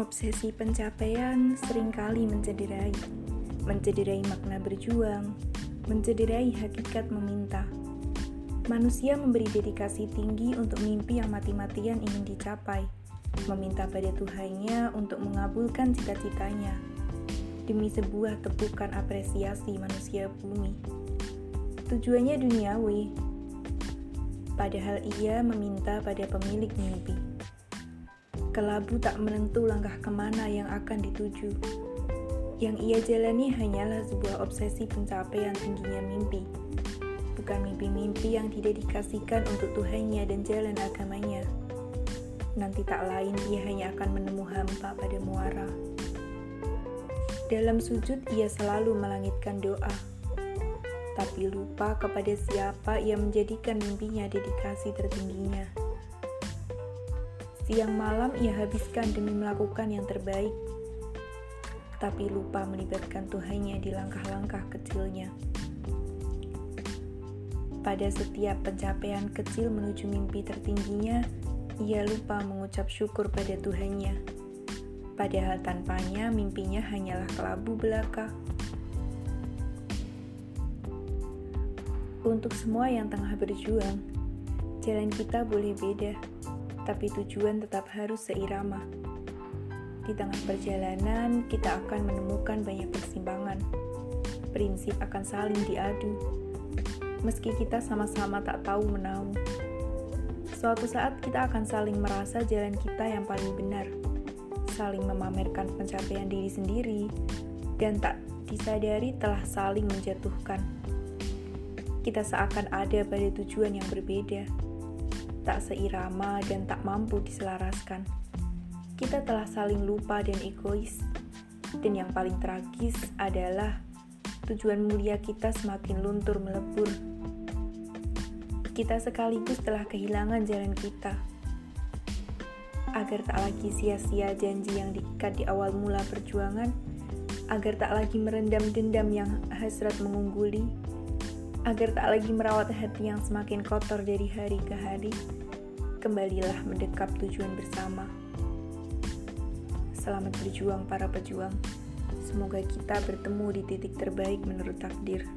Obsesi pencapaian sering kali mencederai, mencederai makna berjuang, mencederai hakikat meminta. Manusia memberi dedikasi tinggi untuk mimpi yang mati-matian ingin dicapai, meminta pada Tuhannya untuk mengabulkan cita-citanya demi sebuah tepukan apresiasi manusia bumi. Tujuannya duniawi, padahal ia meminta pada pemilik mimpi. Kelabu tak menentu langkah ke mana yang akan dituju. Yang ia jalani hanyalah sebuah obsesi pencapaian tingginya mimpi. Bukan mimpi-mimpi yang didedikasikan untuk Tuhannya dan jalan agamanya. Nanti tak lain ia hanya akan menemu hampa pada muara. Dalam sujud ia selalu melangitkan doa. Tapi lupa kepada siapa ia menjadikan mimpinya dedikasi tertingginya. Siang malam ia habiskan demi melakukan yang terbaik, tapi lupa melibatkan Tuhannya di langkah-langkah kecilnya. Pada setiap pencapaian kecil menuju mimpi tertingginya, ia lupa mengucap syukur pada Tuhannya. Padahal tanpanya mimpinya hanyalah kelabu belaka. Untuk semua yang tengah berjuang, jalan kita boleh beda tapi tujuan tetap harus seirama. Di tengah perjalanan, kita akan menemukan banyak persimpangan. Prinsip akan saling diadu, meski kita sama-sama tak tahu menahu. Suatu saat kita akan saling merasa jalan kita yang paling benar, saling memamerkan pencapaian diri sendiri, dan tak disadari telah saling menjatuhkan. Kita seakan ada pada tujuan yang berbeda tak seirama dan tak mampu diselaraskan. Kita telah saling lupa dan egois. Dan yang paling tragis adalah tujuan mulia kita semakin luntur melebur. Kita sekaligus telah kehilangan jalan kita. Agar tak lagi sia-sia janji yang diikat di awal mula perjuangan, agar tak lagi merendam dendam yang hasrat mengungguli, agar tak lagi merawat hati yang semakin kotor dari hari ke hari, kembalilah mendekap tujuan bersama. Selamat berjuang para pejuang. Semoga kita bertemu di titik terbaik menurut takdir.